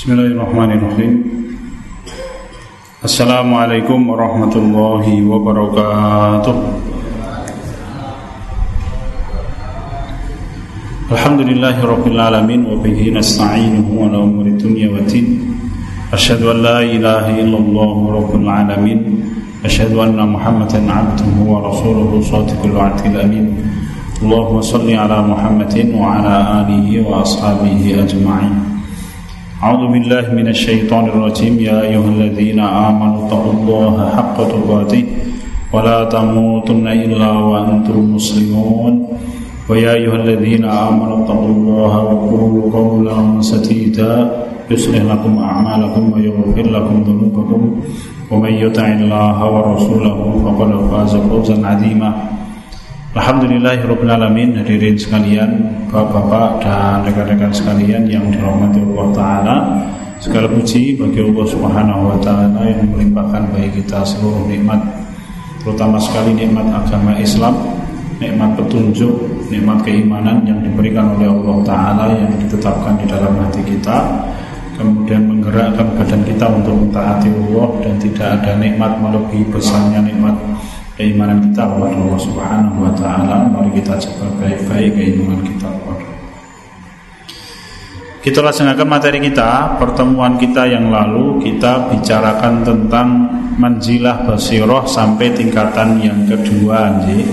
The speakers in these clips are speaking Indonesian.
بسم الله الرحمن الرحيم السلام عليكم ورحمة الله وبركاته الحمد لله رب العالمين وبه نستعين هو الأمور الدنيا والدين أشهد أن لا إله إلا الله رب العالمين أشهد أن محمدا عبده ورسوله صادق الوعد الأمين اللهم صل على محمد وعلى آله وأصحابه أجمعين أعوذ بالله من الشيطان الرجيم. يا أيها الذين آمنوا اتقوا الله حق تقاته ولا تموتن إلا وأنتم مسلمون. ويا أيها الذين آمنوا اتقوا الله وقولوا قولا سديدا. يصلح لكم أعمالكم ويغفر لكم ذنوبكم. ومن يطع الله ورسوله فقد فاز فوزا عظيما. Alhamdulillahirrahmanirrahim Hadirin sekalian Bapak-bapak dan rekan-rekan sekalian Yang dirahmati Allah Ta'ala. Segala puji bagi Allah Subhanahu Wa Ta'ala Yang melimpahkan bagi kita seluruh nikmat Terutama sekali nikmat agama Islam Nikmat petunjuk Nikmat keimanan yang diberikan oleh Allah Ta'ala Yang ditetapkan di dalam hati kita. Kemudian menggerakkan badan kita untuk mentaati Allah Dan tidak ada nikmat melebihi besarnya nikmat keimanan kita kepada Allah Subhanahu wa taala mari kita coba baik-baik keimanan kita kepada kita laksanakan materi kita pertemuan kita yang lalu kita bicarakan tentang manjilah basiroh sampai tingkatan yang kedua anji.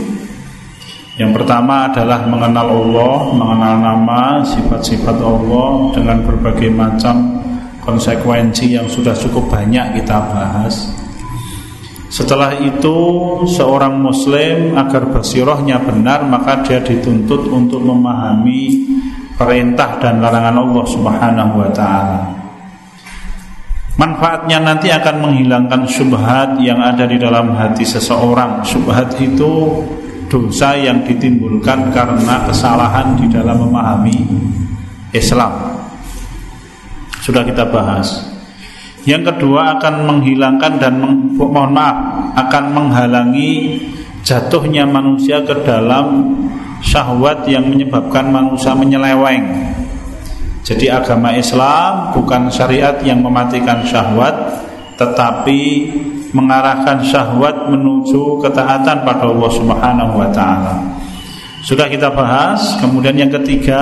Yang pertama adalah mengenal Allah, mengenal nama, sifat-sifat Allah dengan berbagai macam konsekuensi yang sudah cukup banyak kita bahas. Setelah itu seorang muslim agar basirohnya benar maka dia dituntut untuk memahami perintah dan larangan Allah Subhanahu wa taala. Manfaatnya nanti akan menghilangkan subhat yang ada di dalam hati seseorang. Subhat itu dosa yang ditimbulkan karena kesalahan di dalam memahami Islam. Sudah kita bahas. Yang kedua akan menghilangkan dan meng, mohon maaf akan menghalangi jatuhnya manusia ke dalam syahwat yang menyebabkan manusia menyeleweng. Jadi agama Islam bukan syariat yang mematikan syahwat tetapi mengarahkan syahwat menuju ketaatan pada Allah Subhanahu wa taala. Sudah kita bahas, kemudian yang ketiga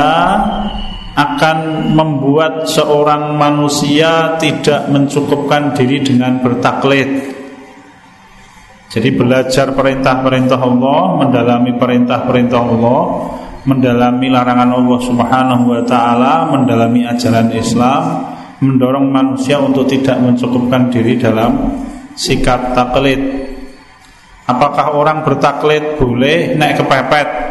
akan membuat seorang manusia tidak mencukupkan diri dengan bertaklid. Jadi belajar perintah-perintah Allah, mendalami perintah-perintah Allah, mendalami larangan Allah Subhanahu wa taala, mendalami ajaran Islam, mendorong manusia untuk tidak mencukupkan diri dalam sikap taklid. Apakah orang bertaklid boleh naik kepepet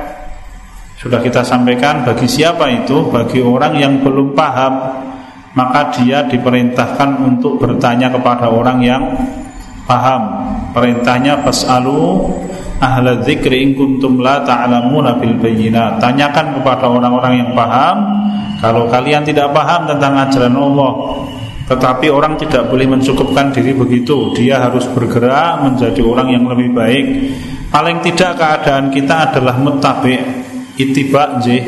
sudah kita sampaikan bagi siapa itu? Bagi orang yang belum paham Maka dia diperintahkan untuk bertanya kepada orang yang paham Perintahnya Fas'alu ahla dzikri in kuntum la ta'lamuna bil. Tanyakan kepada orang-orang yang paham kalau kalian tidak paham tentang ajaran Allah. Tetapi orang tidak boleh mencukupkan diri begitu. Dia harus bergerak menjadi orang yang lebih baik. Paling tidak keadaan kita adalah mutabi' Itibak J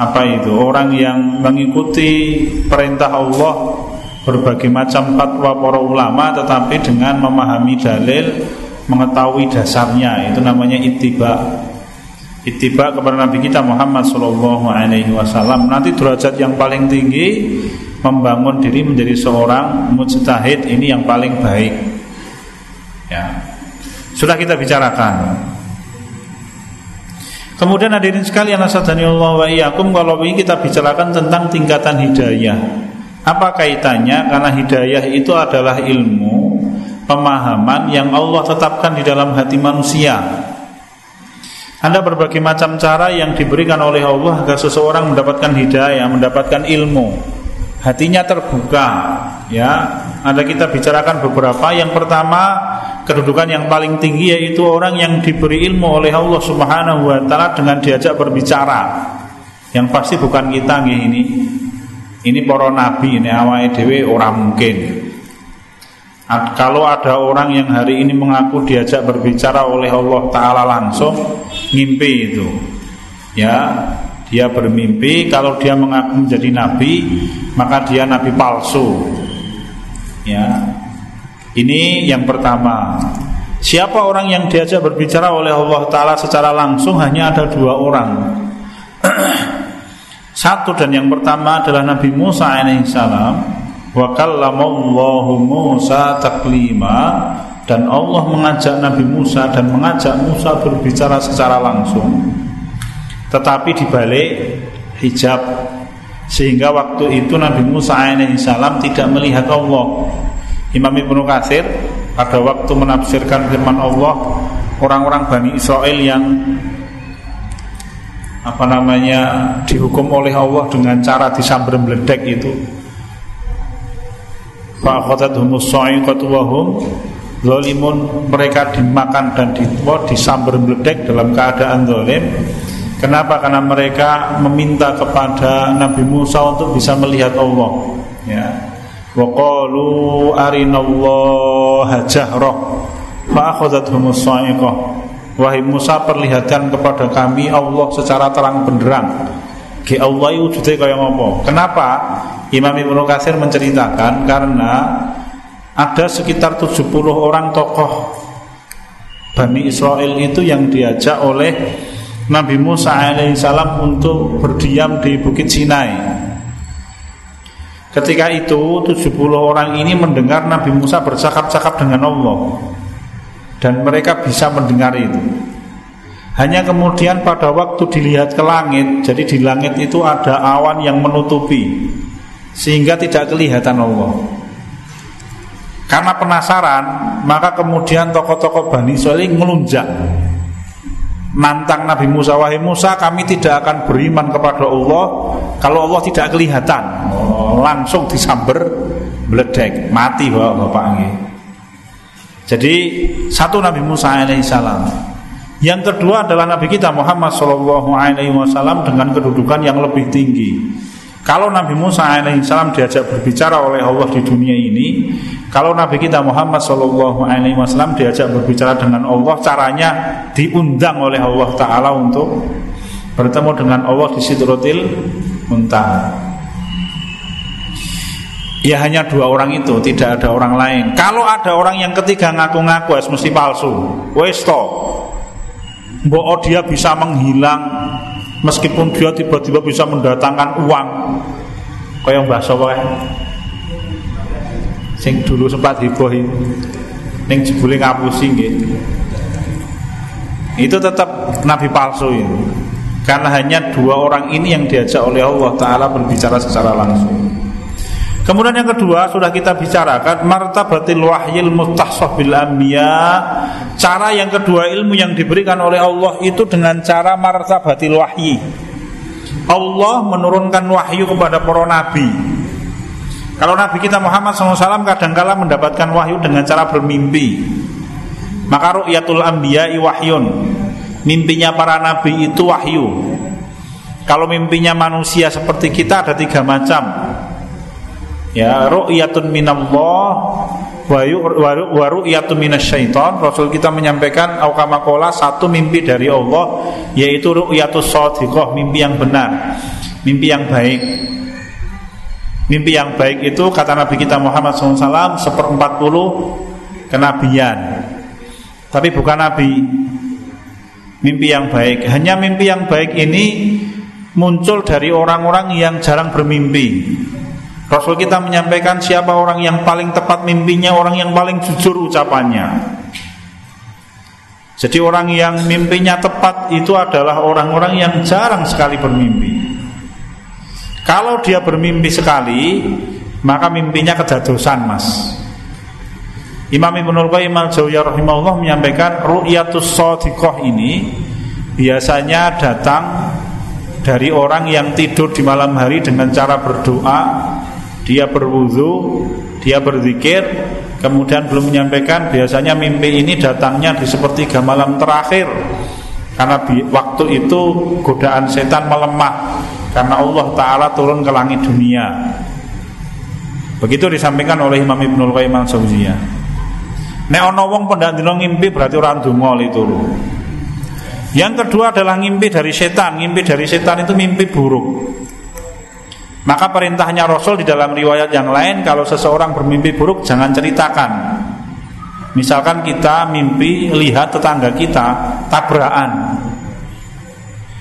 apa itu? Orang yang mengikuti perintah Allah berbagai macam fatwa para ulama tetapi dengan memahami dalil mengetahui dasarnya. Itu namanya ittiba ittiba kepada Nabi kita Muhammad Shallallahu Alaihi Wasallam. Nanti derajat yang paling tinggi membangun diri menjadi seorang mujtahid ini yang paling baik. Ya. Sudah kita bicarakan Kemudian hadirin sekalian asadani Allah wa iyyakum kalau ini kita bicarakan tentang tingkatan hidayah. Apa kaitannya? Karena hidayah itu adalah ilmu pemahaman yang Allah tetapkan di dalam hati manusia. Ada berbagai macam cara yang diberikan oleh Allah agar seseorang mendapatkan hidayah, mendapatkan ilmu. Hatinya terbuka, ya. Ada kita bicarakan beberapa. Yang pertama, kedudukan yang paling tinggi yaitu orang yang diberi ilmu oleh Allah Subhanahu wa taala dengan diajak berbicara. Yang pasti bukan kita nih ini. Ini para nabi ini awal dhewe orang mungkin. Kalau ada orang yang hari ini mengaku diajak berbicara oleh Allah taala langsung ngimpi itu. Ya, dia bermimpi kalau dia mengaku menjadi nabi maka dia nabi palsu. Ya. Ini yang pertama. Siapa orang yang diajak berbicara oleh Allah Ta'ala secara langsung hanya ada dua orang. Satu dan yang pertama adalah Nabi Musa alaihissalam Wa kallamallahu Musa taklima. Dan Allah mengajak Nabi Musa dan mengajak Musa berbicara secara langsung. Tetapi dibalik hijab. Sehingga waktu itu Nabi Musa alaihissalam tidak melihat Allah Imam Ibnu Katsir pada waktu menafsirkan firman Allah orang-orang Bani Israel yang apa namanya dihukum oleh Allah dengan cara disambar meledek itu. Zalimun. Mereka dimakan dan ditwa disambar meledek dalam keadaan zalim. Kenapa? Karena mereka meminta kepada Nabi Musa untuk bisa melihat Allah. Ya qalu arinallaha jahrah fa akhadhathumus sa'iqah Wahai Musa perlihatkan kepada kami Allah secara terang benderang. Ki Allah wujudnya kaya ngopo Kenapa? Imam Ibnu Katsir menceritakan Karena ada sekitar 70 orang tokoh Bani Israel itu yang diajak oleh Nabi Musa alaihissalam untuk berdiam di Bukit Sinai Ketika itu 70 orang ini mendengar Nabi Musa bercakap-cakap dengan Allah dan mereka bisa mendengar itu. Hanya kemudian pada waktu dilihat ke langit, jadi di langit itu ada awan yang menutupi sehingga tidak kelihatan Allah. Karena penasaran, maka kemudian tokoh-tokoh Bani Israel melunjak Nantang Nabi Musa Wahai Musa kami tidak akan beriman kepada Allah Kalau Allah tidak kelihatan Langsung disamber Meledek, mati bapak-bapak jadi satu Nabi Musa alaihissalam. Yang kedua adalah Nabi kita Muhammad Shallallahu Alaihi Wasallam dengan kedudukan yang lebih tinggi. Kalau Nabi Musa alaihissalam diajak berbicara oleh Allah di dunia ini, kalau Nabi kita Muhammad Shallallahu Alaihi Wasallam diajak berbicara dengan Allah, caranya diundang oleh Allah Taala untuk bertemu dengan Allah di Sidratil Muntaha. Ya hanya dua orang itu, tidak ada orang lain. Kalau ada orang yang ketiga ngaku-ngaku es mesti palsu. Wes to. Mbok dia bisa menghilang meskipun dia tiba-tiba bisa mendatangkan uang. Kayak Mbah Sopo Sing dulu sempat heboh. Ning jebule ngapusi nggih. Itu tetap nabi palsu itu. Karena hanya dua orang ini yang diajak oleh Allah Ta'ala berbicara secara langsung Kemudian yang kedua sudah kita bicarakan martabatil wahyil mustahsah bil anbiya. Cara yang kedua ilmu yang diberikan oleh Allah itu dengan cara martabatil wahyi. Allah menurunkan wahyu kepada para nabi. Kalau Nabi kita Muhammad SAW kadangkala mendapatkan wahyu dengan cara bermimpi. Maka ru'yatul anbiya wahyun. Mimpinya para nabi itu wahyu. Kalau mimpinya manusia seperti kita ada tiga macam ya ru'yatun minallah wa ru'yatun minasyaiton Rasul kita menyampaikan awkamakola satu mimpi dari Allah yaitu ru'yatus shadiqah mimpi yang benar mimpi yang baik mimpi yang baik itu kata Nabi kita Muhammad SAW seperempat puluh kenabian tapi bukan Nabi mimpi yang baik hanya mimpi yang baik ini muncul dari orang-orang yang jarang bermimpi Rasul kita menyampaikan siapa orang yang paling tepat mimpinya, orang yang paling jujur ucapannya. Jadi orang yang mimpinya tepat itu adalah orang-orang yang jarang sekali bermimpi. Kalau dia bermimpi sekali, maka mimpinya kedadosan, Mas. Imam Ibnul Qayyim al-Jauziyah rahimahullah menyampaikan ru'yatus shadiqah ini biasanya datang dari orang yang tidur di malam hari dengan cara berdoa dia berwudu, dia berzikir, kemudian belum menyampaikan biasanya mimpi ini datangnya di sepertiga malam terakhir karena waktu itu godaan setan melemah karena Allah taala turun ke langit dunia. Begitu disampaikan oleh Imam Ibnul Qayyim al-Jauziyah. Nek ana wong pendandino ngimpi berarti orang donga itu. Yang kedua adalah ngimpi dari setan. Ngimpi dari setan itu mimpi buruk. Maka perintahnya Rasul di dalam riwayat yang lain kalau seseorang bermimpi buruk jangan ceritakan. Misalkan kita mimpi lihat tetangga kita tabrakan.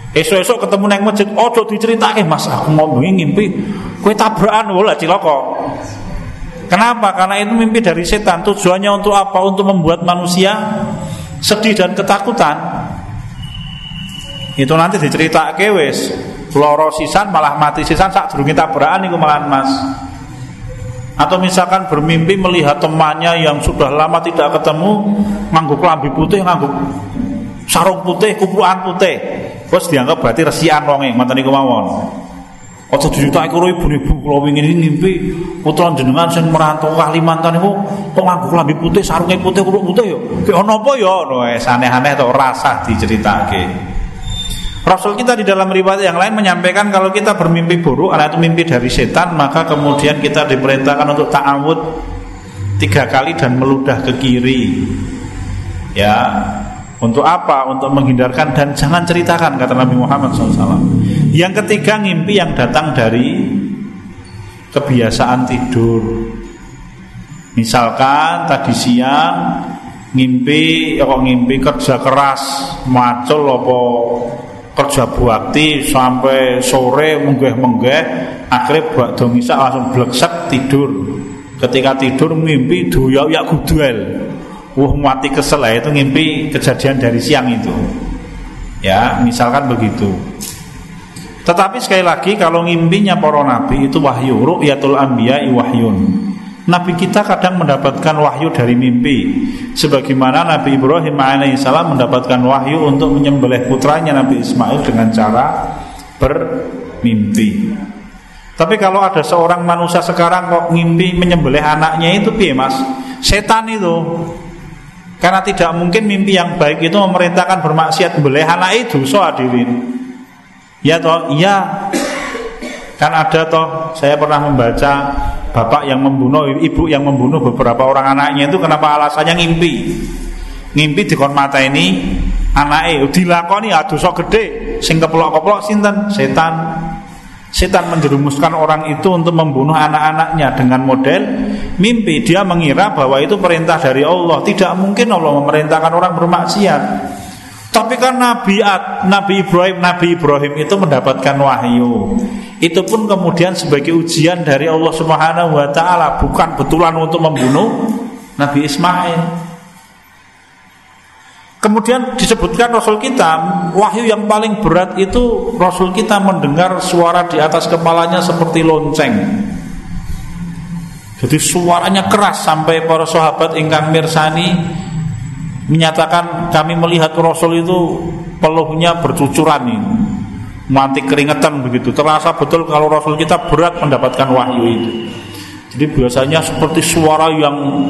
Esok-esok ketemu neng masjid, ojo diceritake Mas, aku mau ngimpi kue tabrakan wala ciloko. Kenapa? Karena itu mimpi dari setan. Tujuannya untuk apa? Untuk membuat manusia sedih dan ketakutan. Itu nanti diceritake wes loro sisan malah mati sisan sak durunge tabrakan niku malah Mas. Atau misalkan bermimpi melihat temannya yang sudah lama tidak ketemu nganggo kelambi putih, nganggo sarung putih, kupuan putih. Terus dianggap berarti resian wonge, ngoten niku mawon. Aja diceritake karo ibu-ibu kula wingi ngimpi putra jenengan sing merantau Kalimantan niku kok nganggo kelambi putih, sarungnya putih, kupu putih yo. Ki ono apa yo? Wes aneh-aneh to rasa diceritake. Rasul kita di dalam riwayat yang lain menyampaikan kalau kita bermimpi buruk, atau mimpi dari setan, maka kemudian kita diperintahkan untuk ta'awud tiga kali dan meludah ke kiri. Ya, untuk apa? Untuk menghindarkan dan jangan ceritakan kata Nabi Muhammad SAW. Yang ketiga mimpi yang datang dari kebiasaan tidur. Misalkan tadi siang ngimpi, kok ngimpi kerja keras, macul apa kerja bakti sampai sore menggeh-menggeh akhirnya buat domisa langsung bleksek tidur ketika tidur mimpi doyak ya gudel wah mati kesel itu mimpi kejadian dari siang itu. Ya misalkan begitu. Tetapi sekali lagi kalau mimpinya para nabi itu wahyu. Ru'yatul anbiya wahyun. Nabi kita kadang mendapatkan wahyu dari mimpi. Sebagaimana Nabi Ibrahim alaihissalam mendapatkan wahyu untuk menyembelih putranya Nabi Ismail dengan cara bermimpi. Tapi kalau ada seorang manusia sekarang kok mimpi menyembelih anaknya itu piye mas? Setan itu Karena tidak mungkin mimpi yang baik itu memerintahkan bermaksiat. Membelih anak itu so hadirin Ya toh, iya. Kan ada toh, saya pernah membaca bapak yang membunuh, ibu yang membunuh beberapa orang anaknya itu kenapa alasannya ngimpi. Ngimpi dikon mata ini anaknya dilakoni aduh sok gede. Sing keplok-keplok sinten? Setan. Setan menjerumuskan orang itu untuk membunuh anak-anaknya dengan model mimpi. Dia mengira bahwa itu perintah dari Allah. Tidak mungkin Allah memerintahkan orang bermaksiat. Tapi kan Nabi Nabi Ibrahim Nabi Ibrahim itu mendapatkan wahyu. Itu pun kemudian sebagai ujian dari Allah Subhanahu wa taala, bukan betulan untuk membunuh Nabi Ismail. Kemudian disebutkan Rasul kita Wahyu yang paling berat itu Rasul kita mendengar suara di atas kepalanya seperti lonceng Jadi suaranya keras Sampai para sahabat ingkang mirsani Menyatakan kami melihat Rasul itu Peluhnya bercucuran ini mati keringetan begitu. Terasa betul kalau Rasul kita berat mendapatkan wahyu itu. Jadi biasanya seperti suara yang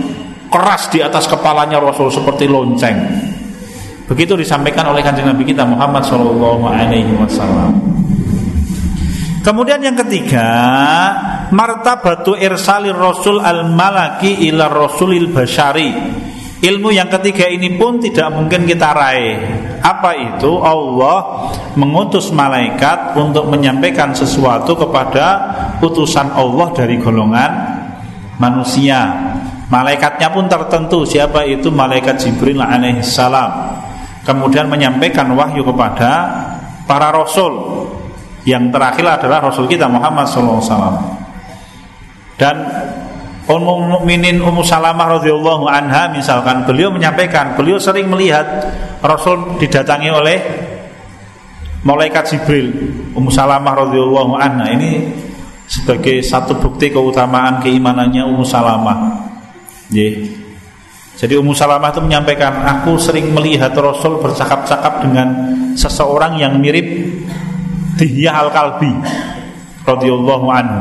keras di atas kepalanya Rasul seperti lonceng. Begitu disampaikan oleh kanjeng Nabi kita Muhammad Shallallahu Alaihi Wasallam. Kemudian yang ketiga, martabatu irsalir Rasul al malaki ila Rasulil Bashari Ilmu yang ketiga ini pun tidak mungkin kita raih. Apa itu? Allah mengutus malaikat untuk menyampaikan sesuatu kepada utusan Allah dari golongan manusia. Malaikatnya pun tertentu siapa itu malaikat Jibril alaihissalam. Kemudian menyampaikan wahyu kepada para rasul. Yang terakhir adalah rasul kita Muhammad SAW. Dan Ummul Mukminin Ummu Salamah radhiyallahu anha misalkan beliau menyampaikan beliau sering melihat Rasul didatangi oleh malaikat Jibril Ummu Salamah radhiyallahu anha ini sebagai satu bukti keutamaan keimanannya Ummu Salamah. Jadi Ummu Salamah itu menyampaikan aku sering melihat Rasul bercakap-cakap dengan seseorang yang mirip Dihyah Al-Kalbi radhiyallahu anhu.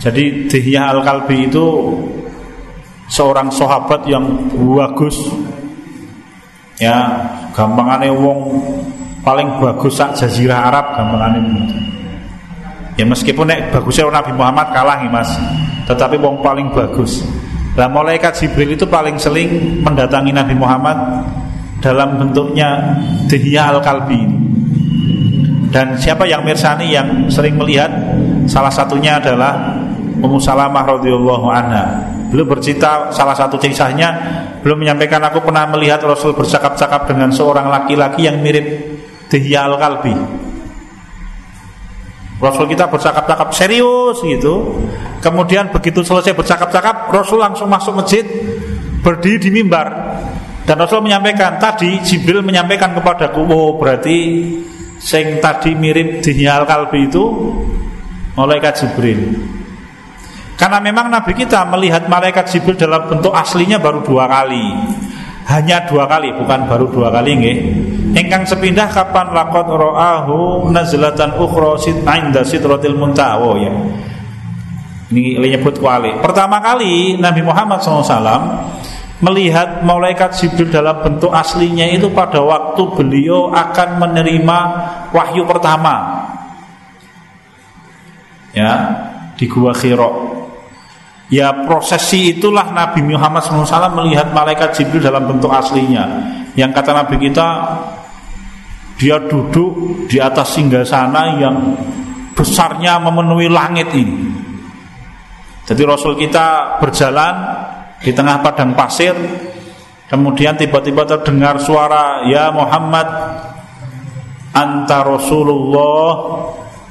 Jadi Dihya Al-Kalbi itu seorang sahabat yang bagus. Ya gampangane wong paling bagus sak jazirah Arab gampangane ya meskipun nek bagusnya Nabi Muhammad kalah nih mas. Tetapi wong paling bagus Nah malaikat Jibril itu paling sering mendatangi Nabi Muhammad dalam bentuknya Dihya Al-Kalbi Dan siapa yang mirsani yang sering melihat Salah satunya adalah Ummu Salamah radhiyallahu anha. Beliau bercerita salah satu kisahnya belum menyampaikan aku pernah melihat Rasul bercakap-cakap dengan seorang laki-laki yang mirip Dihya al-Kalbi. Rasul kita bercakap-cakap serius gitu. Kemudian begitu selesai bercakap-cakap, Rasul langsung masuk masjid, berdiri di mimbar. Dan Rasul menyampaikan tadi Jibril menyampaikan kepadaku, oh berarti sing tadi mirip Dihya al-Kalbi itu malaikat Jibril. Karena memang Nabi kita melihat malaikat Jibril dalam bentuk aslinya baru dua kali. Hanya dua kali, bukan baru dua kali nggih. Engkang sepindah kapan lakot ro'ahu nazlatan ukhra inda sidratil muntaha oh, ya. Ini nyebut kuali. Pertama kali Nabi Muhammad SAW melihat malaikat Jibril dalam bentuk aslinya itu pada waktu beliau akan menerima wahyu pertama. Ya, di Gua Khiro Ya prosesi itulah Nabi Muhammad SAW melihat malaikat Jibril dalam bentuk aslinya. Yang kata Nabi kita Dia duduk di atas singgasana yang besarnya memenuhi langit ini. Jadi Rasul kita berjalan di tengah padang pasir Kemudian tiba-tiba terdengar suara Ya Muhammad Anta Rasulullah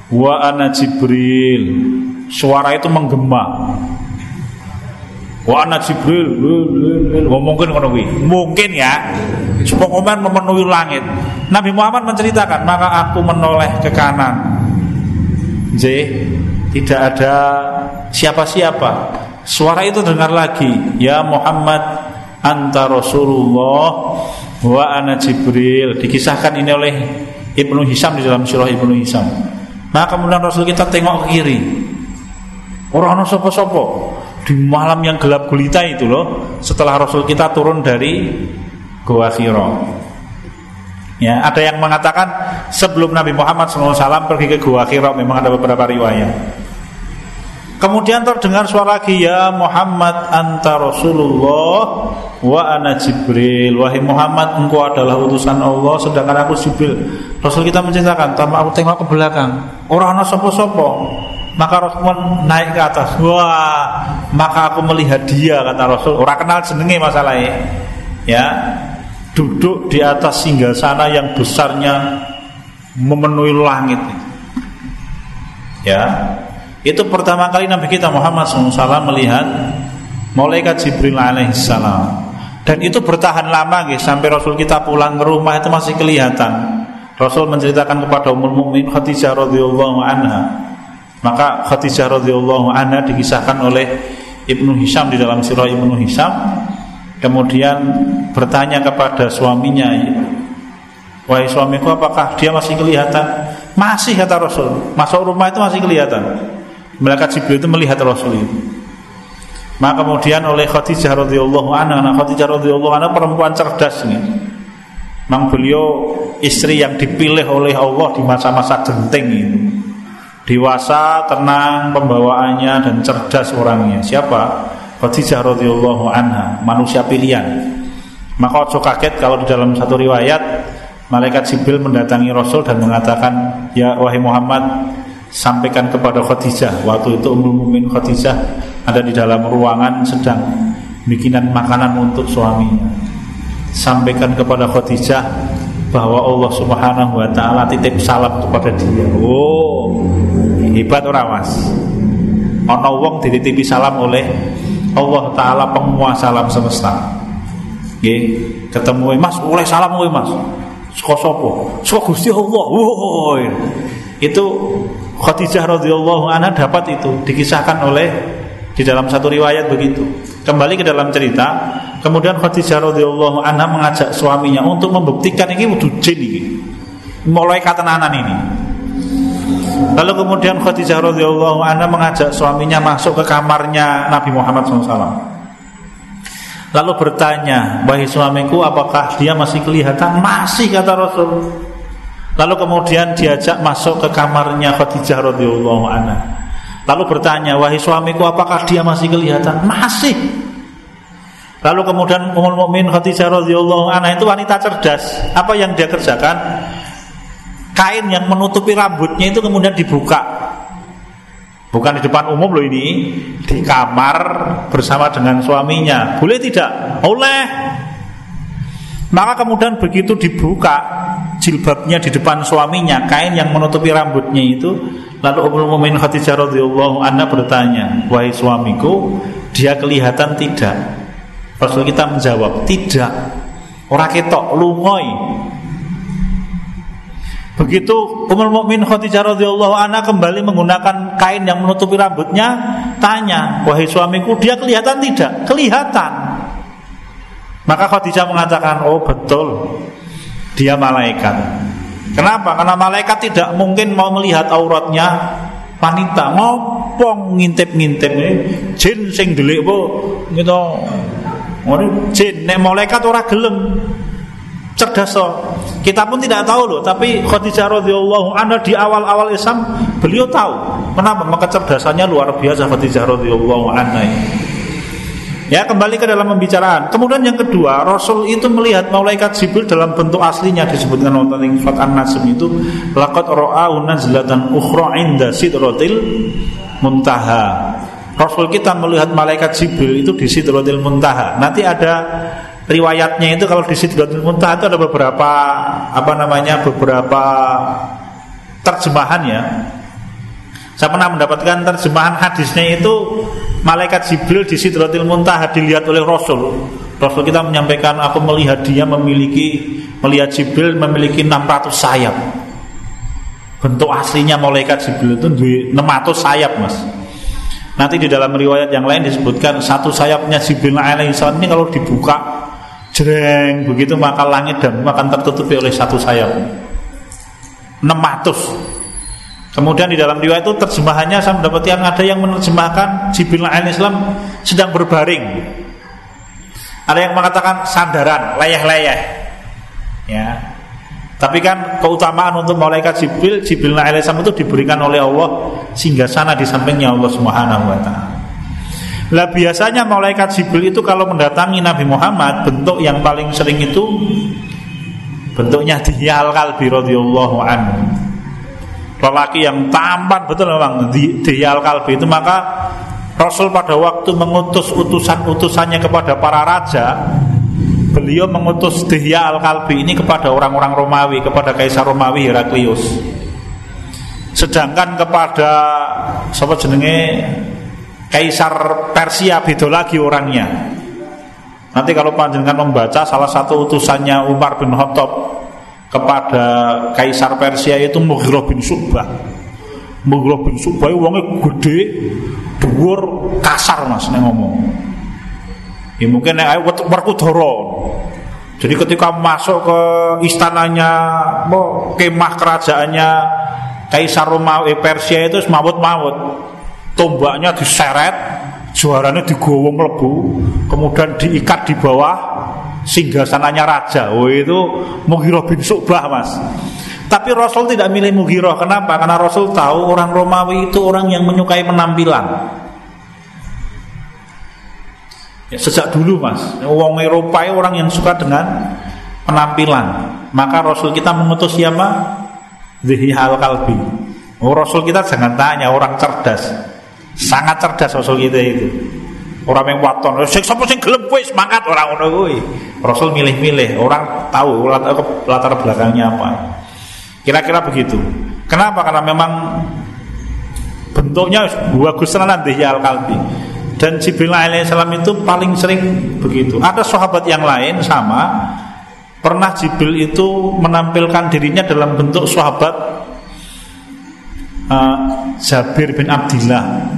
Wa ana Jibril. Suara itu menggema Wa ana Jibril, mungkin ngono Mungkin ya. Sepokoman memenuhi langit. Nabi Muhammad menceritakan, maka aku menoleh ke kanan. J, tidak ada siapa-siapa. Suara itu dengar lagi, ya Muhammad anta Rasulullah wa ana Jibril. Dikisahkan ini oleh Ibnu Hisam di dalam surah Ibnu Hisam. Maka kemudian Rasul kita tengok ke kiri. Orang-orang sopo-sopo di malam yang gelap gulita itu loh setelah Rasul kita turun dari Gua Hiro ya ada yang mengatakan sebelum Nabi Muhammad SAW pergi ke Gua Hiro memang ada beberapa riwayat Kemudian terdengar suara lagi ya Muhammad anta Rasulullah wa ana Jibril. Wahai Muhammad engkau adalah utusan Allah sedangkan aku Jibril. Rasul kita menceritakan, tanpa aku tengok ke belakang, orang ana sopo-sopo maka Rasul naik ke atas. Wah maka aku melihat dia kata Rasul. Orang kenal jenenge masalahnya. Ya duduk di atas singgah sana yang besarnya memenuhi langit. Ya itu pertama kali Nabi kita Muhammad SAW melihat malaikat Jibril alaihissalam dan itu bertahan lama guys sampai Rasul kita pulang ke rumah itu masih kelihatan. Rasul menceritakan kepada Ummul Mukmin Khadijah radhiyallahu anha maka Khadijah radhiyallahu anha dikisahkan oleh Ibnu Hisham di dalam sirah Ibnu Hisham. Kemudian bertanya kepada suaminya Wahai suamiku apakah dia masih kelihatan? Masih kata Rasul. Masuk rumah itu masih kelihatan. Malaikat Jibril itu melihat Rasul itu. Maka kemudian oleh Khadijah radhiyallahu anha Khadijah radhiyallahu anha perempuan cerdas nih Memang beliau istri yang dipilih oleh Allah di masa-masa genting itu dewasa, tenang pembawaannya dan cerdas orangnya. Siapa? Khadijah radhiyallahu anha, manusia pilihan. Maka ojo kaget kalau di dalam satu riwayat malaikat Jibril mendatangi Rasul dan mengatakan, "Ya wahai Muhammad, sampaikan kepada Khadijah." Waktu itu Ummul Mukmin Khadijah ada di dalam ruangan sedang bikinan makanan untuk suaminya. Sampaikan kepada Khadijah bahwa Allah Subhanahu wa taala titip salam kepada dia. Oh, hebat orang Mas? Ana wong dititipi salam oleh Allah taala penguasa alam semesta. Nggih ketemu Mas oleh salam kowe Mas. Saka sapa? Saka Gusti Allah. Wow. itu Khadijah radhiyallahu anha dapat itu dikisahkan oleh di dalam satu riwayat begitu. Kembali ke dalam cerita kemudian Khadijah radhiyallahu anha mengajak suaminya untuk membuktikan ini wudhu jin ini. Mulai katenanan ini Lalu kemudian Khadijah radhiyallahu anha mengajak suaminya masuk ke kamarnya Nabi Muhammad SAW. Lalu bertanya, wahai suamiku, apakah dia masih kelihatan? Masih kata Rasul. Lalu kemudian diajak masuk ke kamarnya Khadijah radhiyallahu anha. Lalu bertanya, wahai suamiku, apakah dia masih kelihatan? Masih. Lalu kemudian Ummul Mukmin Khadijah radhiyallahu anha itu wanita cerdas. Apa yang dia kerjakan? Kain yang menutupi rambutnya itu kemudian dibuka. Bukan di depan umum loh ini Di kamar bersama dengan suaminya. Boleh tidak? Oleh Maka kemudian begitu dibuka Jilbabnya di depan suaminya Kain yang menutupi rambutnya itu Lalu Ummul Mumin Khadijah radhiyallahu anha bertanya Wahai suamiku Dia kelihatan tidak? Rasul kita menjawab Tidak. Orang ketok lungoy Begitu Ummul Mukmin Khadijah radhiyallahu anha kembali menggunakan kain yang menutupi rambutnya, tanya, "Wahai suamiku, dia kelihatan tidak?" "Kelihatan." Maka Khadijah mengatakan, "Oh, betul. Dia malaikat." Kenapa? Karena malaikat tidak mungkin mau melihat auratnya wanita. Ngopong ngintip-ngintip jin sing delik po gitu. Jin nek malaikat ora gelem cerdas. Kita pun tidak tahu loh, tapi Khadijah radhiyallahu anha di awal-awal Islam beliau tahu. Kenapa? Maka kecerdasannya luar biasa Khadijah radhiyallahu anha. Ya kembali ke dalam pembicaraan. Kemudian yang kedua, Rasul itu melihat malaikat Jibril dalam bentuk aslinya disebutkan wonten ing surat An-Nasm itu laqad ra'au nazlatan ukhra inda sidratil muntaha. Rasul kita melihat malaikat Jibril itu di sidratil muntaha. Nanti ada riwayatnya itu kalau di Sidratul Muntaha itu ada beberapa apa namanya beberapa terjemahan ya. Saya pernah mendapatkan terjemahan hadisnya itu malaikat Jibril di Sidratul Muntaha dilihat oleh Rasul. Rasul kita menyampaikan aku melihat dia memiliki melihat Jibril memiliki 600 sayap. Bentuk aslinya malaikat Jibril itu 600 sayap, Mas. Nanti di dalam riwayat yang lain disebutkan satu sayapnya Jibril alaihissalam ini kalau dibuka Jreng begitu maka langit dan akan tertutupi oleh satu sayap 600 Kemudian di dalam riwayat itu terjemahannya saya mendapati yang ada yang menerjemahkan Jibril Islam sedang berbaring. Ada yang mengatakan sandaran, layah-layah. Ya. Tapi kan keutamaan untuk malaikat Jibril, Jibril Islam itu diberikan oleh Allah sehingga sana di sampingnya Allah Subhanahu wa taala. Lah biasanya malaikat Jibril itu kalau mendatangi Nabi Muhammad bentuk yang paling sering itu bentuknya diyal kalbi radhiyallahu anhu. Lelaki yang tampan betul memang diyal kalbi itu maka Rasul pada waktu mengutus utusan-utusannya kepada para raja Beliau mengutus Dihya al-Kalbi ini kepada orang-orang Romawi Kepada Kaisar Romawi Heraklius. Sedangkan kepada Sobat jenenge Kaisar Persia beda lagi orangnya. Nanti kalau panjenengan membaca salah satu utusannya Umar bin Khattab kepada Kaisar Persia itu Mughirah bin Subah. Mughirah bin Subah wongnya gede, dhuwur, kasar Mas nek ngomong. Ya mungkin nek ayo Werkudara. Jadi ketika masuk ke istananya, kemah kerajaannya Kaisar Romawi Persia itu semawut-mawut tombaknya diseret juaranya digowo melebu kemudian diikat di bawah sehingga sananya raja. Oh itu Mughirah bin Subah mas. Tapi Rasul tidak milih Mughirah. Kenapa? karena Rasul tahu orang Romawi itu orang yang menyukai penampilan. Ya, sejak dulu mas. Orang Eropa orang yang suka dengan penampilan. Maka Rasul kita mengutus siapa? Zihi al-Kalbi Oh Rasul kita jangan tanya orang cerdas Sangat cerdas Rasul kita itu. Orang yang waton, sing sapa sing gelem kowe semangat orang ngono kuwi. Rasul milih-milih, orang tahu latar belakangnya apa. Kira-kira begitu. Kenapa? Karena memang bentuknya bagus tenan ya al-kalbi. Dan Jibril alaihissalam itu paling sering begitu. Ada sahabat yang lain sama pernah Jibril itu menampilkan dirinya dalam bentuk sahabat uh, Jabir bin Abdillah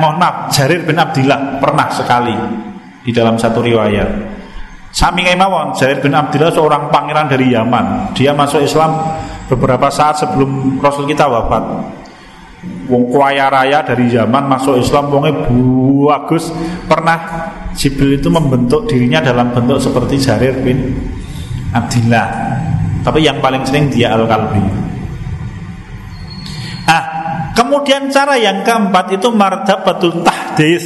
mohon maaf Jarir bin Abdillah pernah sekali di dalam satu riwayat. Sami mawon Jarir bin Abdillah seorang pangeran dari Yaman. Dia masuk Islam beberapa saat sebelum Rasul kita wafat. Wong kuaya raya dari zaman masuk Islam wongnya bagus pernah Jibril itu membentuk dirinya dalam bentuk seperti Jarir bin Abdillah. Tapi yang paling sering dia Al-Kalbi Kemudian cara yang keempat itu martabatul tahdis.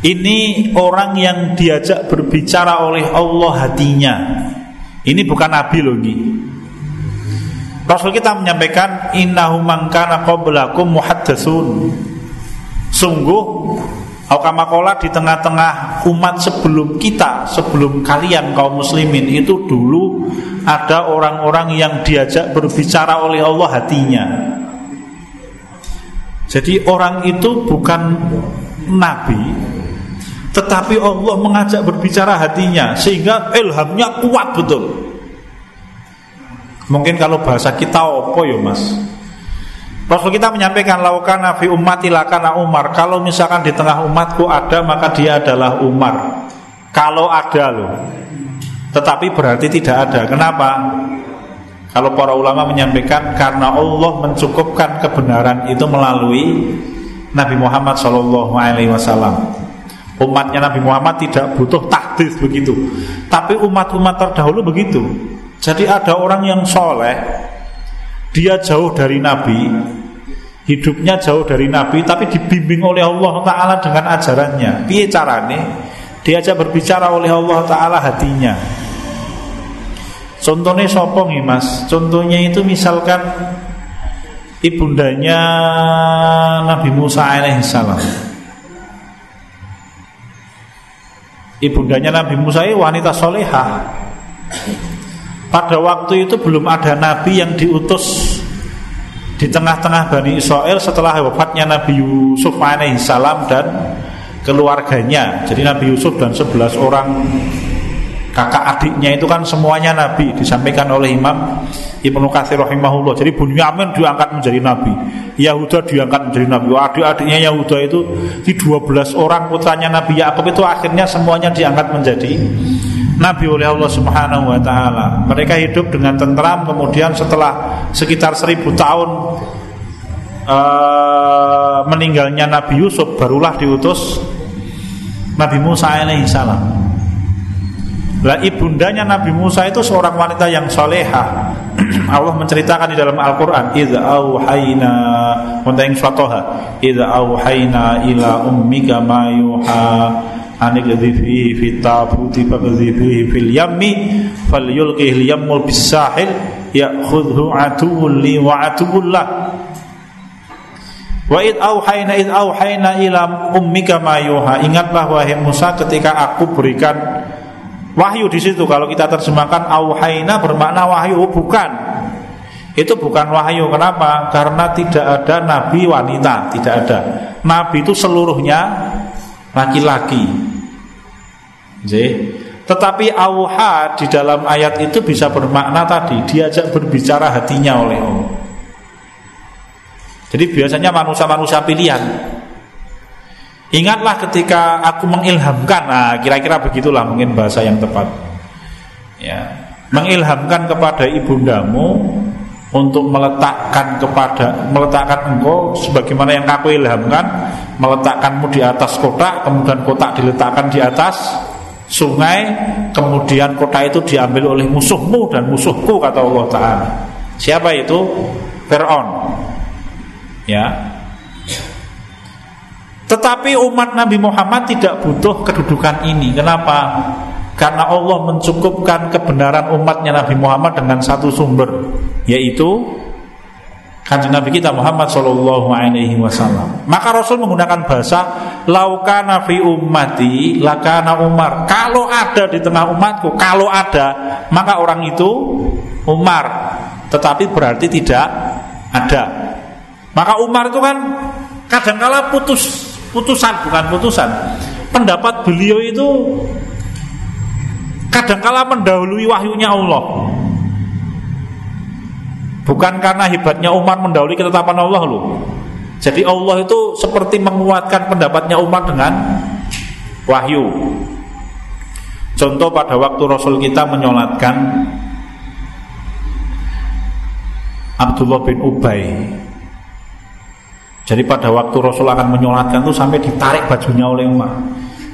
Ini orang yang diajak berbicara oleh Allah hatinya. Ini bukan nabi loh ini. Rasul kita menyampaikan innahu mangkana qablakum muhaddatsun. Sungguh Aukamakola di tengah-tengah umat sebelum kita, sebelum kalian kaum muslimin itu dulu ada orang-orang yang diajak berbicara oleh Allah hatinya. Jadi orang itu bukan nabi, tetapi Allah mengajak berbicara hatinya sehingga ilhamnya kuat betul. Mungkin kalau bahasa kita opo ya mas? Rasul kita menyampaikan laukana fi ummati lakana Umar. Kalau misalkan di tengah umatku ada maka dia adalah Umar. Kalau ada loh. Tetapi berarti tidak ada. Kenapa? Kalau para ulama menyampaikan Karena Allah mencukupkan kebenaran itu melalui Nabi Muhammad Shallallahu Alaihi Wasallam. Umatnya Nabi Muhammad tidak butuh takdir begitu Tapi umat-umat terdahulu begitu. Jadi ada orang yang soleh Dia jauh dari Nabi Hidupnya jauh dari Nabi Tapi dibimbing oleh Allah Ta'ala dengan ajarannya. Piye carane? Diajak berbicara oleh Allah Ta'ala hatinya Contohnya sopong nih mas? Contohnya itu misalkan Ibundanya Nabi Musa alaihissalam Ibundanya Nabi Musa ini wanita solehah. Pada waktu itu belum ada nabi yang diutus di tengah-tengah Bani Israel setelah wafatnya Nabi Yusuf alaihissalam dan keluarganya. Jadi Nabi Yusuf dan 11 orang kakak adiknya itu kan semuanya nabi disampaikan oleh Imam Ibnu Katsir rahimahullah. Jadi Bunyamin diangkat menjadi nabi, Yahuda diangkat menjadi nabi. Adik-adiknya Yahuda itu di 12 orang putranya Nabi Yakub itu akhirnya semuanya diangkat menjadi Nabi oleh Allah Subhanahu wa taala. Mereka hidup dengan tentram kemudian setelah sekitar seribu tahun uh, meninggalnya Nabi Yusuf barulah diutus Nabi Musa alaihi salam. Lah ibundanya Nabi Musa itu seorang wanita yang soleha. Allah menceritakan di dalam Al-Quran Iza auhayna Konten suatoha Iza auhayna ila ummika ma yuha anik fihi fit tabuti fil yammi falyulqihi al-yammul bisahil ya'khudhu atuwun li wa atuwun lah Wa id auhayna id auhayna ila ummika ma. Ingatlah wahai Musa ketika aku berikan wahyu di situ. Kalau kita terjemahkan auhayna bermakna wahyu bukan. Itu bukan wahyu. Kenapa? Karena tidak ada nabi wanita, tidak ada. Nabi itu seluruhnya laki-laki. Tetapi auha di dalam ayat itu bisa bermakna tadi diajak berbicara hatinya oleh Allah. Jadi biasanya manusia-manusia pilihan. Ingatlah ketika aku mengilhamkan, nah kira-kira begitulah mungkin bahasa yang tepat. Ya, mengilhamkan kepada ibundamu untuk meletakkan kepada meletakkan engkau sebagaimana yang aku ilhamkan meletakkanmu di atas kotak kemudian kotak diletakkan di atas sungai kemudian kota itu diambil oleh musuhmu dan musuhku kata Allah taala. Siapa itu? Firaun. Ya. Tetapi umat Nabi Muhammad tidak butuh kedudukan ini. Kenapa? Karena Allah mencukupkan kebenaran umatnya Nabi Muhammad dengan satu sumber, yaitu kanjeng Nabi kita Muhammad Shallallahu Alaihi Wasallam. Maka Rasul menggunakan bahasa laukana fi ummati lakana Umar. Kalau ada di tengah umatku, kalau ada maka orang itu Umar. Tetapi berarti tidak ada. Maka Umar itu kan kadangkala putus putusan bukan putusan. Pendapat beliau itu kadangkala mendahului wahyunya Allah. Bukan karena hebatnya Umar mendahului ketetapan Allah loh. Jadi Allah itu seperti menguatkan pendapatnya Umar dengan wahyu. Contoh pada waktu Rasul kita menyolatkan Abdullah bin Ubay. Jadi pada waktu Rasul akan menyolatkan itu sampai ditarik bajunya oleh Umar.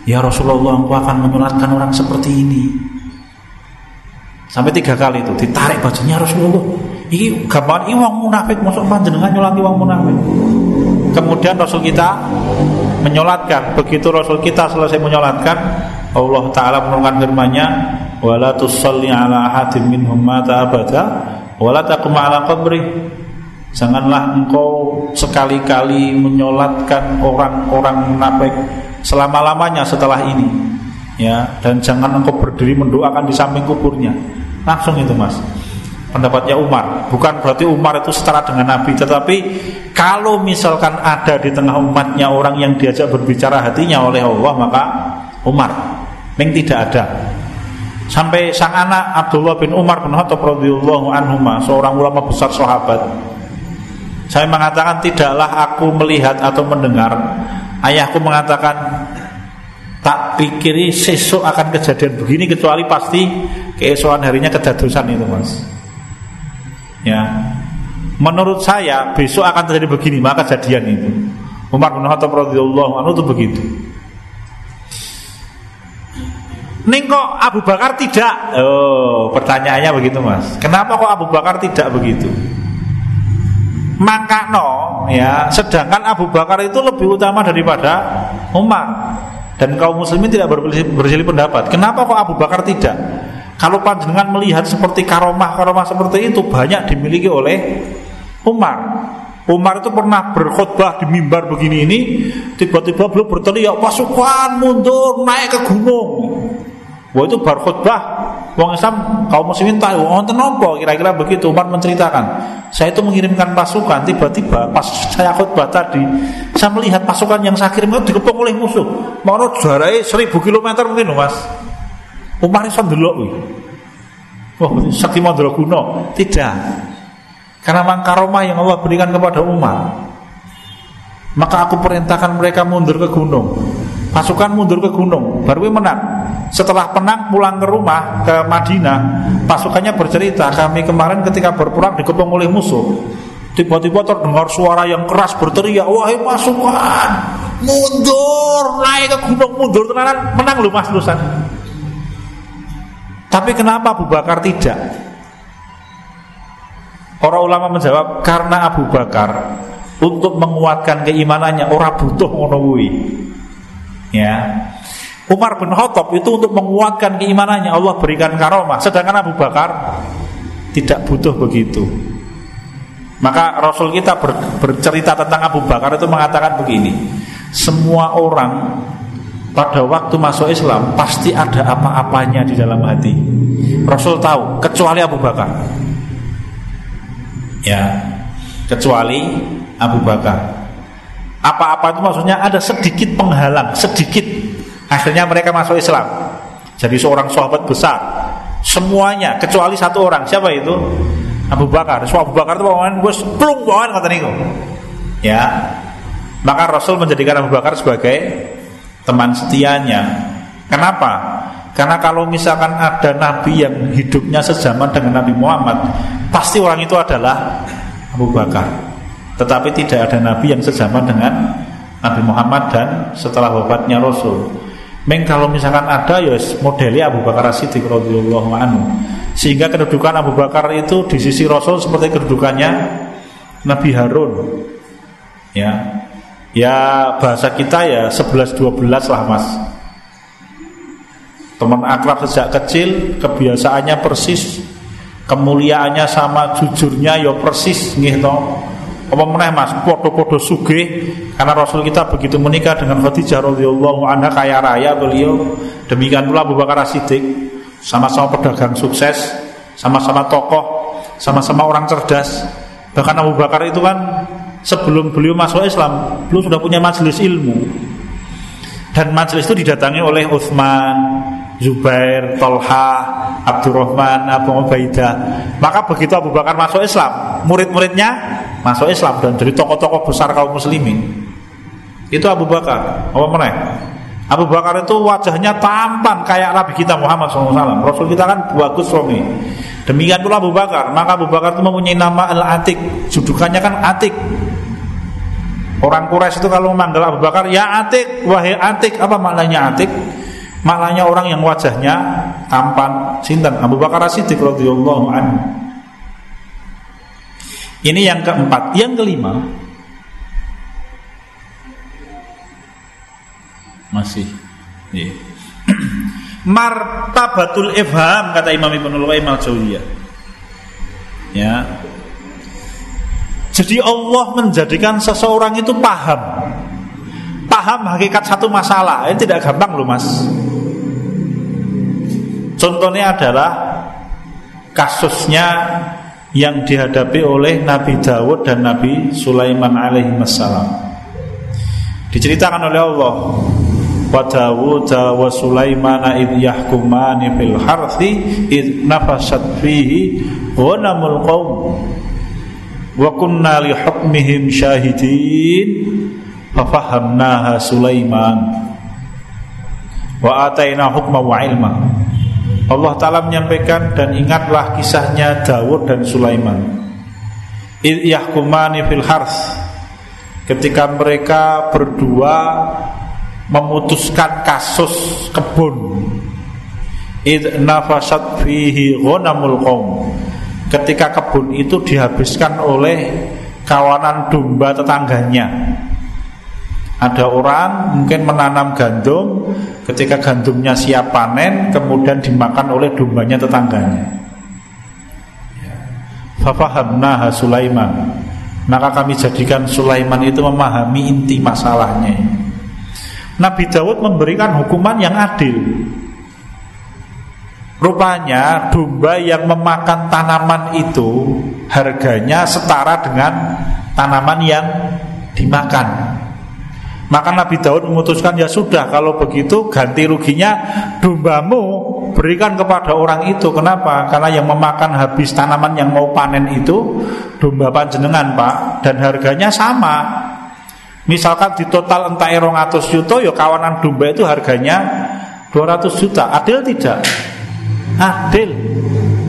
Ya Rasulullah, engkau akan menyolatkan orang seperti ini. Sampai tiga kali itu ditarik bajunya Rasulullah. Ini gambaran ini wong munafik masuk panjenengan nyolati wong munafik. Kemudian Rasul kita menyolatkan. Begitu Rasul kita selesai menyolatkan, Allah Taala menurunkan firman-Nya, "Wala tusalli ala ahadin minhum mata abada Wala taqum ala qabri. Janganlah engkau sekali-kali menyolatkan orang-orang munafik selama-lamanya setelah ini. Ya, dan jangan engkau berdiri mendoakan di samping kuburnya. Langsung itu, Mas. Pendapatnya Umar. Bukan berarti Umar itu setara dengan Nabi, tetapi kalau misalkan ada di tengah umatnya orang yang diajak berbicara hatinya oleh Allah, maka Umar. Yang tidak ada. Sampai sang anak Abdullah bin Umar bin Khattab radhiyallahu anhu seorang ulama besar sahabat saya mengatakan tidaklah aku melihat atau mendengar Ayahku mengatakan Tak pikiri sesuk akan kejadian begini Kecuali pasti keesokan harinya kedadosan itu mas Ya Menurut saya besok akan terjadi begini Maka kejadian itu Umar bin Khattab radhiyallahu anhu itu begitu Ning kok Abu Bakar tidak? Oh, pertanyaannya begitu mas. Kenapa kok Abu Bakar tidak begitu? Maka no, ya. Sedangkan Abu Bakar itu lebih utama daripada Umar. Dan kaum muslimin tidak berselisih pendapat. Kenapa kok Abu Bakar tidak? Kalau panjenengan melihat seperti karomah-karomah seperti itu banyak dimiliki oleh Umar. Umar itu pernah berkhutbah di mimbar begini ini tiba-tiba beliau berteriak pasukan mundur naik ke gunung. Wah itu bar khutbah Wong Islam kaum muslimin tahu wonten napa kira-kira begitu Umar menceritakan. Saya itu mengirimkan pasukan tiba-tiba pas saya khutbah tadi saya melihat pasukan yang saya kirim itu dikepung oleh musuh. Mau jaraknya seribu kilometer mungkin Mas. Umar iso ndelok. Wah, sakti mandra guna. Tidak. Karena mangkaromah yang Allah berikan kepada Umar. Maka aku perintahkan mereka mundur ke gunung. Pasukan mundur ke gunung, baru menang. Setelah penang pulang ke rumah ke Madinah, pasukannya bercerita, kami kemarin ketika berperang dikepung oleh musuh. Tiba-tiba terdengar suara yang keras berteriak, wahai pasukan, mundur, naik ke gunung, mundur tenanan, menang lu mas Lusan. Tapi kenapa Abu Bakar tidak? Orang ulama menjawab karena Abu Bakar untuk menguatkan keimanannya orang butuh ngono Ya. Umar bin Khattab itu untuk menguatkan keimanannya Allah berikan karomah. Sedangkan Abu Bakar tidak butuh begitu. Maka Rasul kita ber, bercerita tentang Abu Bakar itu mengatakan begini semua orang pada waktu masuk Islam pasti ada apa-apanya di dalam hati. Rasul tahu kecuali Abu Bakar. Ya. Kecuali Abu Bakar apa-apa itu maksudnya ada sedikit penghalang sedikit Akhirnya mereka masuk Islam. Jadi seorang sahabat besar. Semuanya kecuali satu orang. Siapa itu? Abu Bakar. So Abu Bakar itu bawahan gue seplung bawahan kata niku. Ya. Maka Rasul menjadikan Abu Bakar sebagai teman setianya. Kenapa? Karena kalau misalkan ada nabi yang hidupnya sejaman dengan Nabi Muhammad, pasti orang itu adalah Abu Bakar. Tetapi tidak ada nabi yang sejaman dengan Nabi Muhammad dan setelah wafatnya Rasul. Meng kalau misalkan ada ya modelnya Abu Bakar Siddiq radhiyallahu anhu. Sehingga kedudukan Abu Bakar itu di sisi Rasul seperti kedudukannya Nabi Harun. Ya. Ya bahasa kita ya 11 12 lah Mas. Teman akrab sejak kecil, kebiasaannya persis, kemuliaannya sama jujurnya ya persis nggih apa meneh Mas, podo-podo sugih karena Rasul kita begitu menikah dengan Khadijah radhiyallahu anha kaya raya beliau. Demikian pula Abu Bakar Siddiq, sama-sama pedagang sukses, sama-sama tokoh, sama-sama orang cerdas. Bahkan Abu Bakar itu kan sebelum beliau masuk Islam, beliau sudah punya majelis ilmu. Dan majelis itu didatangi oleh Utsman, Zubair, Tolha, Abdurrahman, Abu Ubaidah. Maka begitu Abu Bakar masuk Islam, murid-muridnya masuk Islam dan jadi tokoh-tokoh besar kaum muslimin. Itu Abu Bakar. Apa mana Abu Bakar itu wajahnya tampan kayak Nabi kita Muhammad SAW Rasul kita kan bagus suami demikian pula Abu Bakar. Maka Abu Bakar itu mempunyai nama Al-Atik judukannya kan Atik Orang Quraisy itu kalau memanggil Abu Bakar ya Atik, wahai Atik, apa maknanya Atik? Maknanya orang yang wajahnya tampan, sinten Abu Bakar Siddiq radhiyallahu anhu. Ini yang keempat. Yang kelima masih yeah. martabatul ifham kata Imam Ibnu Qayyim al-Jauziyah. Ya. Jadi Allah menjadikan seseorang itu paham Paham hakikat satu masalah Ini tidak gampang loh mas Contohnya adalah Kasusnya Yang dihadapi oleh Nabi Dawud dan Nabi Sulaiman alaihi Diceritakan oleh Allah wa Dawud wa Sulaiman id yahkumani fil harthi id nafasat fihi ghanamul qaum wa kunna li hukmihim syahidin fafahamnaha Sulaiman wa ataina hukma wa ilma Allah Ta'ala menyampaikan dan ingatlah kisahnya Dawud dan Sulaiman. Id yahkumani fil harth. Ketika mereka berdua memutuskan kasus kebun. Id nafasat fihi ghanamul ketika kebun itu dihabiskan oleh kawanan domba tetangganya ada orang mungkin menanam gandum ketika gandumnya siap panen kemudian dimakan oleh dombanya tetangganya. Fafahamnaha Sulaiman. Maka kami jadikan Sulaiman itu memahami inti masalahnya. Nabi Dawud memberikan hukuman yang adil. Rupanya domba yang memakan tanaman itu Harganya setara dengan tanaman yang dimakan Maka Nabi Daud memutuskan ya sudah Kalau begitu ganti ruginya Dombamu berikan kepada orang itu. Kenapa? Karena yang memakan habis tanaman yang mau panen itu Domba panjenengan pak. Dan harganya sama. Misalkan di total entah erong atau juta Ya kawanan domba itu harganya 200 juta. Adil tidak? Adil.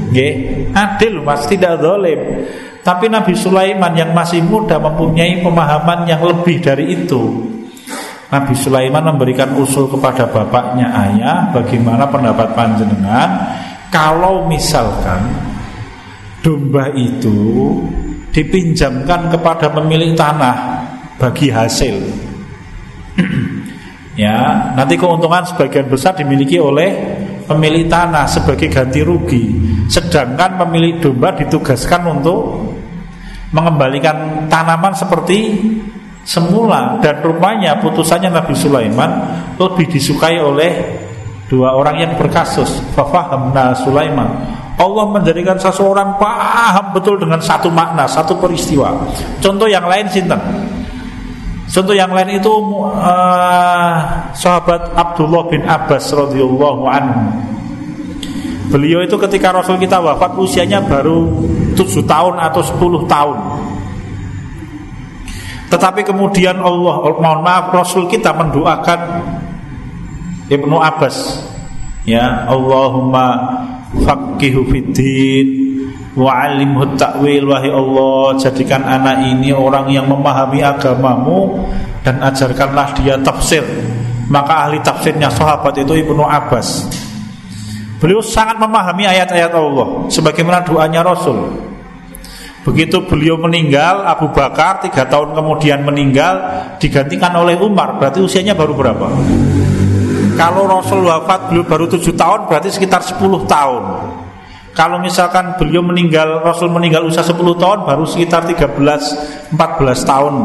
Nggih, adil mas. Tidak dolim Tapi Nabi Sulaiman yang masih muda Mempunyai pemahaman yang lebih dari itu Nabi Sulaiman memberikan usul kepada bapaknya ayah Bagaimana pendapat panjenengan Kalau misalkan Domba itu Dipinjamkan kepada pemilik tanah bagi hasil. ya, nanti keuntungan sebagian besar dimiliki oleh pemilik tanah sebagai ganti rugi. Sedangkan pemilik domba ditugaskan untuk mengembalikan tanaman seperti semula dan rupanya putusannya Nabi Sulaiman lebih disukai oleh dua orang yang berkasus. Fafahamna Sulaiman. Allah menjadikan seseorang paham betul dengan satu makna, satu peristiwa. Contoh yang lain sinten? Contoh yang lain itu uh, sahabat Abdullah bin Abbas radhiyallahu anhu. Beliau itu ketika Rasul kita wafat usianya baru 7 tahun atau 10 tahun. Tetapi kemudian Allah mohon maaf Rasul kita mendoakan Ibnu Abbas. Ya Allahumma faqihu fiddin Wa'alimhu ta'wil Wahai Allah Jadikan anak ini orang yang memahami agamamu Dan ajarkanlah dia tafsir. Maka ahli tafsirnya sahabat itu Ibnu Abbas. Beliau sangat memahami ayat-ayat Allah Sebagaimana doanya Rasul Begitu beliau meninggal Abu Bakar tiga tahun kemudian meninggal Digantikan oleh Umar Berarti usianya baru berapa? Kalau Rasul wafat beliau baru tujuh tahun Berarti sekitar 10 tahun kalau misalkan beliau meninggal Rasul meninggal usia 10 tahun baru sekitar 13 14 tahun.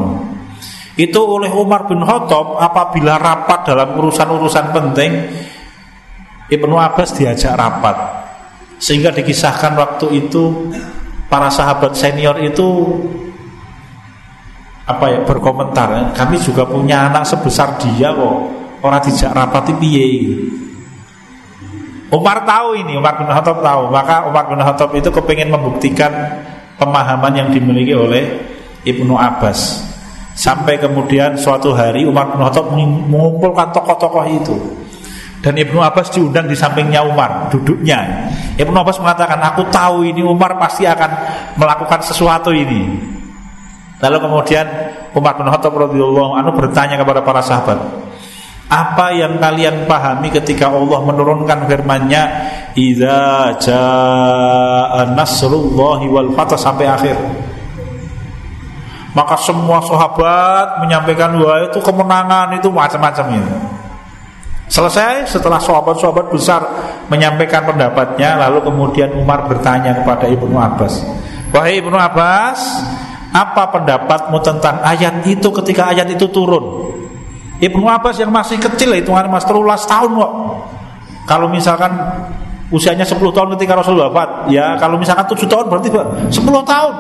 Itu oleh Umar bin Khattab apabila rapat dalam urusan-urusan penting Ibnu Abbas diajak rapat. Sehingga dikisahkan waktu itu para sahabat senior itu apa ya berkomentar kami juga punya anak sebesar dia kok orang dijak rapat piye Umar tahu ini, Umar bin Khattab tahu. Maka Umar bin Khattab itu kepingin membuktikan pemahaman yang dimiliki oleh Ibnu Abbas. Sampai kemudian suatu hari Umar bin Khattab mengumpulkan tokoh-tokoh itu. Dan Ibnu Abbas diundang di sampingnya Umar, duduknya. Ibnu Abbas mengatakan, aku tahu ini Umar pasti akan melakukan sesuatu ini. Lalu kemudian Umar bin Khattab radhiyallahu anhu bertanya kepada para sahabat, apa yang kalian pahami ketika Allah menurunkan firman-Nya idza jaa nasrullahi wal fath sampai akhir maka semua sahabat menyampaikan wah itu kemenangan itu macam-macam itu selesai setelah sahabat-sahabat besar menyampaikan pendapatnya lalu kemudian Umar bertanya kepada Ibnu Abbas Wahai Ibnu Abbas, apa pendapatmu tentang ayat itu ketika ayat itu turun? Ibnu Abbas yang masih kecil hitungan mas terulas tahun kok. Kalau misalkan usianya 10 tahun ketika Rasul wafat, ya kalau misalkan 7 tahun berarti 10 tahun.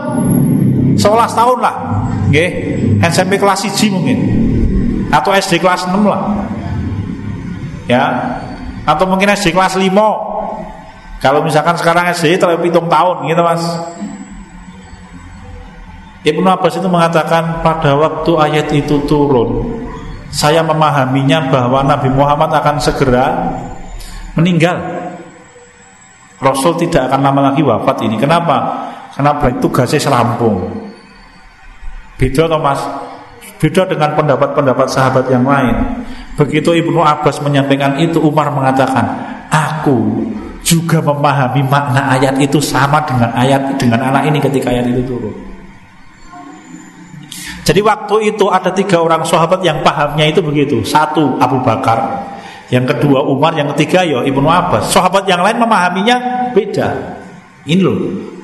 11 tahun lah. Nggih, SMP kelas 1 mungkin. Atau SD kelas 6 lah. Ya. Atau mungkin SD kelas 5. Kalau misalkan sekarang SD terlalu hitung tahun gitu Mas. Ibnu Abbas itu mengatakan pada waktu ayat itu turun saya memahaminya bahwa Nabi Muhammad akan segera meninggal. Rasul tidak akan lama lagi wafat ini. Kenapa? Karena tugasnya serampung. Beda Thomas. Beda dengan pendapat-pendapat sahabat yang lain. Begitu Ibnu Abbas menyampaikan itu, Umar mengatakan, "Aku juga memahami makna ayat itu sama dengan ayat dengan anak ini ketika ayat itu turun." Jadi waktu itu ada tiga orang sahabat yang pahamnya itu begitu. Satu Abu Bakar, yang kedua Umar, yang ketiga ya Ibnu Abbas. Sahabat yang lain memahaminya beda. Ini loh,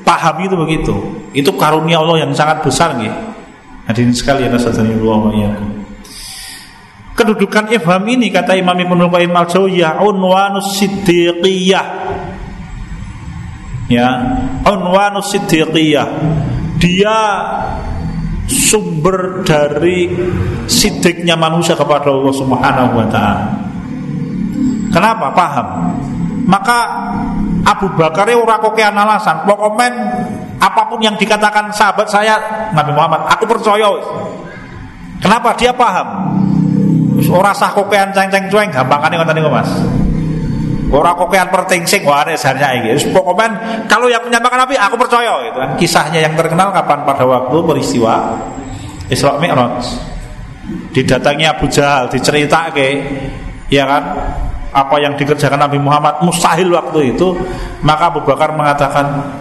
paham itu begitu. Itu karunia Allah yang sangat besar nih. Hadirin sekalian Allah Kedudukan ifham ini kata Imam Ibnu Qayyim al-Jauziyah unwanus siddiqiyah. Ya, unwanus siddiqiyah. Dia sumber dari sidiknya manusia kepada Allah Subhanahu wa taala. Kenapa? Paham. Maka Abu Bakar ora kokean alasan, pokoknya apa pun yang dikatakan sahabat saya Nabi Muhammad, aku percaya. Kenapa? Dia paham. Ora sah kokean ceng-ceng cueng gampangane ngoten niku Mas. Ora kokean pertingsing wah ada sarnya iki. Pokoknya kalau yang menyampaikan Nabi aku percaya gitu kan. Kisahnya yang terkenal kapan pada waktu peristiwa Isra Mi'raj. Didatangi Abu Jahal diceritake ya kan apa yang dikerjakan Nabi Muhammad mustahil waktu itu maka Abu Bakar mengatakan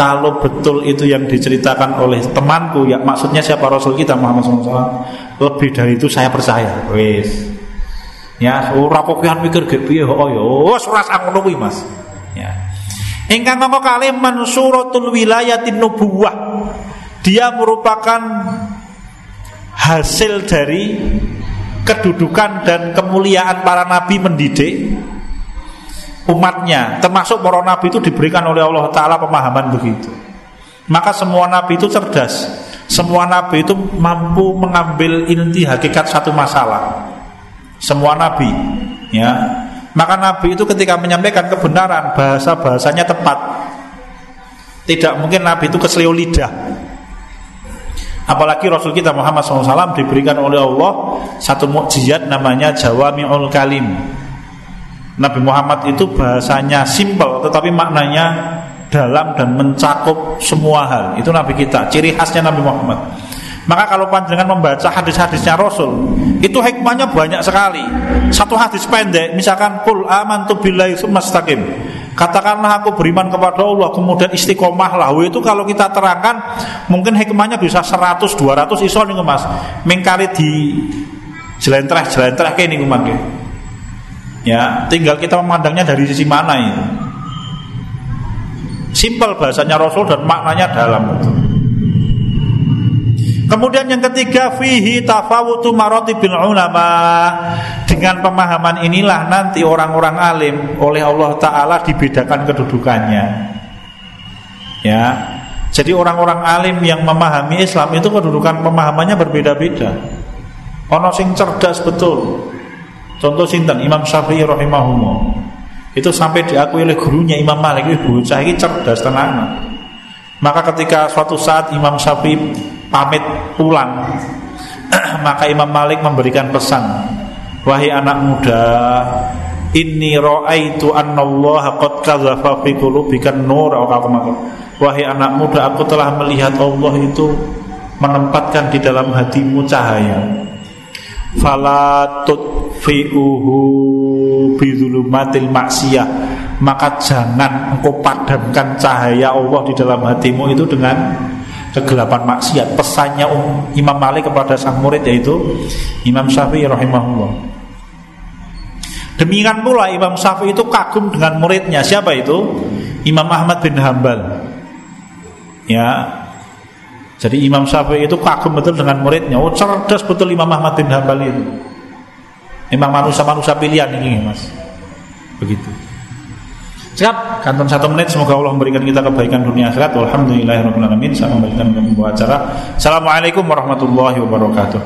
kalau betul itu yang diceritakan oleh temanku ya maksudnya siapa Rasul kita Muhammad SAW lebih dari itu saya percaya wis Ya, ora pokokan mikir ge piye kok ya. Wes ora ngono Mas. Ya. Ingkang mongko kalih mansuratul wilayatin nubuwah. Dia merupakan hasil dari kedudukan dan kemuliaan para nabi mendidik umatnya termasuk para nabi itu diberikan oleh Allah Ta'ala pemahaman begitu. Maka semua nabi itu cerdas. Semua nabi itu mampu mengambil inti hakikat satu masalah. Semua nabi ya. Maka nabi itu ketika menyampaikan kebenaran bahasa bahasanya tepat. Tidak mungkin nabi itu keselio lidah. Apalagi rasul kita Muhammad SAW diberikan oleh Allah satu mukjizat namanya jawami'ul kalim Nabi Muhammad itu bahasanya simpel tetapi maknanya dalam dan mencakup semua hal. Itu Nabi kita ciri khasnya Nabi Muhammad. Maka kalau panjenengan membaca hadis-hadisnya Rasul, itu hikmahnya banyak sekali. Satu hadis pendek, misalkan kul amantu billahi sumastaqim. Katakanlah aku beriman kepada Allah Kemudian istiqomah lah. Itu kalau kita terangkan Mungkin hikmahnya bisa 100, 200 iso nih mas. Mengkali di Jelentreh-jelentreh kayak ini mas Ya, tinggal kita memandangnya dari sisi mana ini Simpel bahasanya Rasul dan maknanya dalam itu Kemudian yang ketiga fihi tafawutu maratibil ulama. Dengan pemahaman inilah nanti orang-orang alim oleh Allah taala dibedakan kedudukannya. Ya. Jadi orang-orang alim yang memahami Islam itu kedudukan pemahamannya berbeda-beda. Ono sing cerdas betul. Contoh sinten? Imam Syafi'i rahimahullah. Itu sampai diakui oleh gurunya Imam Malik. Itu bocah ini cerdas tenang. Maka ketika suatu saat Imam Syafi'i pamit pulang maka Imam Malik memberikan pesan wahai anak muda inni ra'aitu annallaha qad kadzafa fi qulubika nur. Wahai anak muda aku telah melihat Allah itu menempatkan di dalam hatimu cahaya. Fala tudfi'uhu bidzulumatil maksiyah maka jangan engkau padamkan cahaya Allah di dalam hatimu itu dengan kegelapan maksiat pesannya um, Imam Malik kepada sang murid yaitu Imam Syafi'i rahimahullah demikian pula Imam Syafi'i itu kagum dengan muridnya siapa itu Imam Ahmad bin Hambal Ya. Jadi Imam Syafi'i itu kagum betul dengan muridnya. Oh, cerdas betul Imam Ahmad bin Hambal itu. Memang manusia-manusia pilihan ini, Mas. Begitu. Siap, kanton satu menit Semoga Allah memberikan kita kebaikan dunia akhirat. Alhamdulillahirrahmanirrahim Saya memberikan pembawa acara. Assalamualaikum warahmatullahi wabarakatuh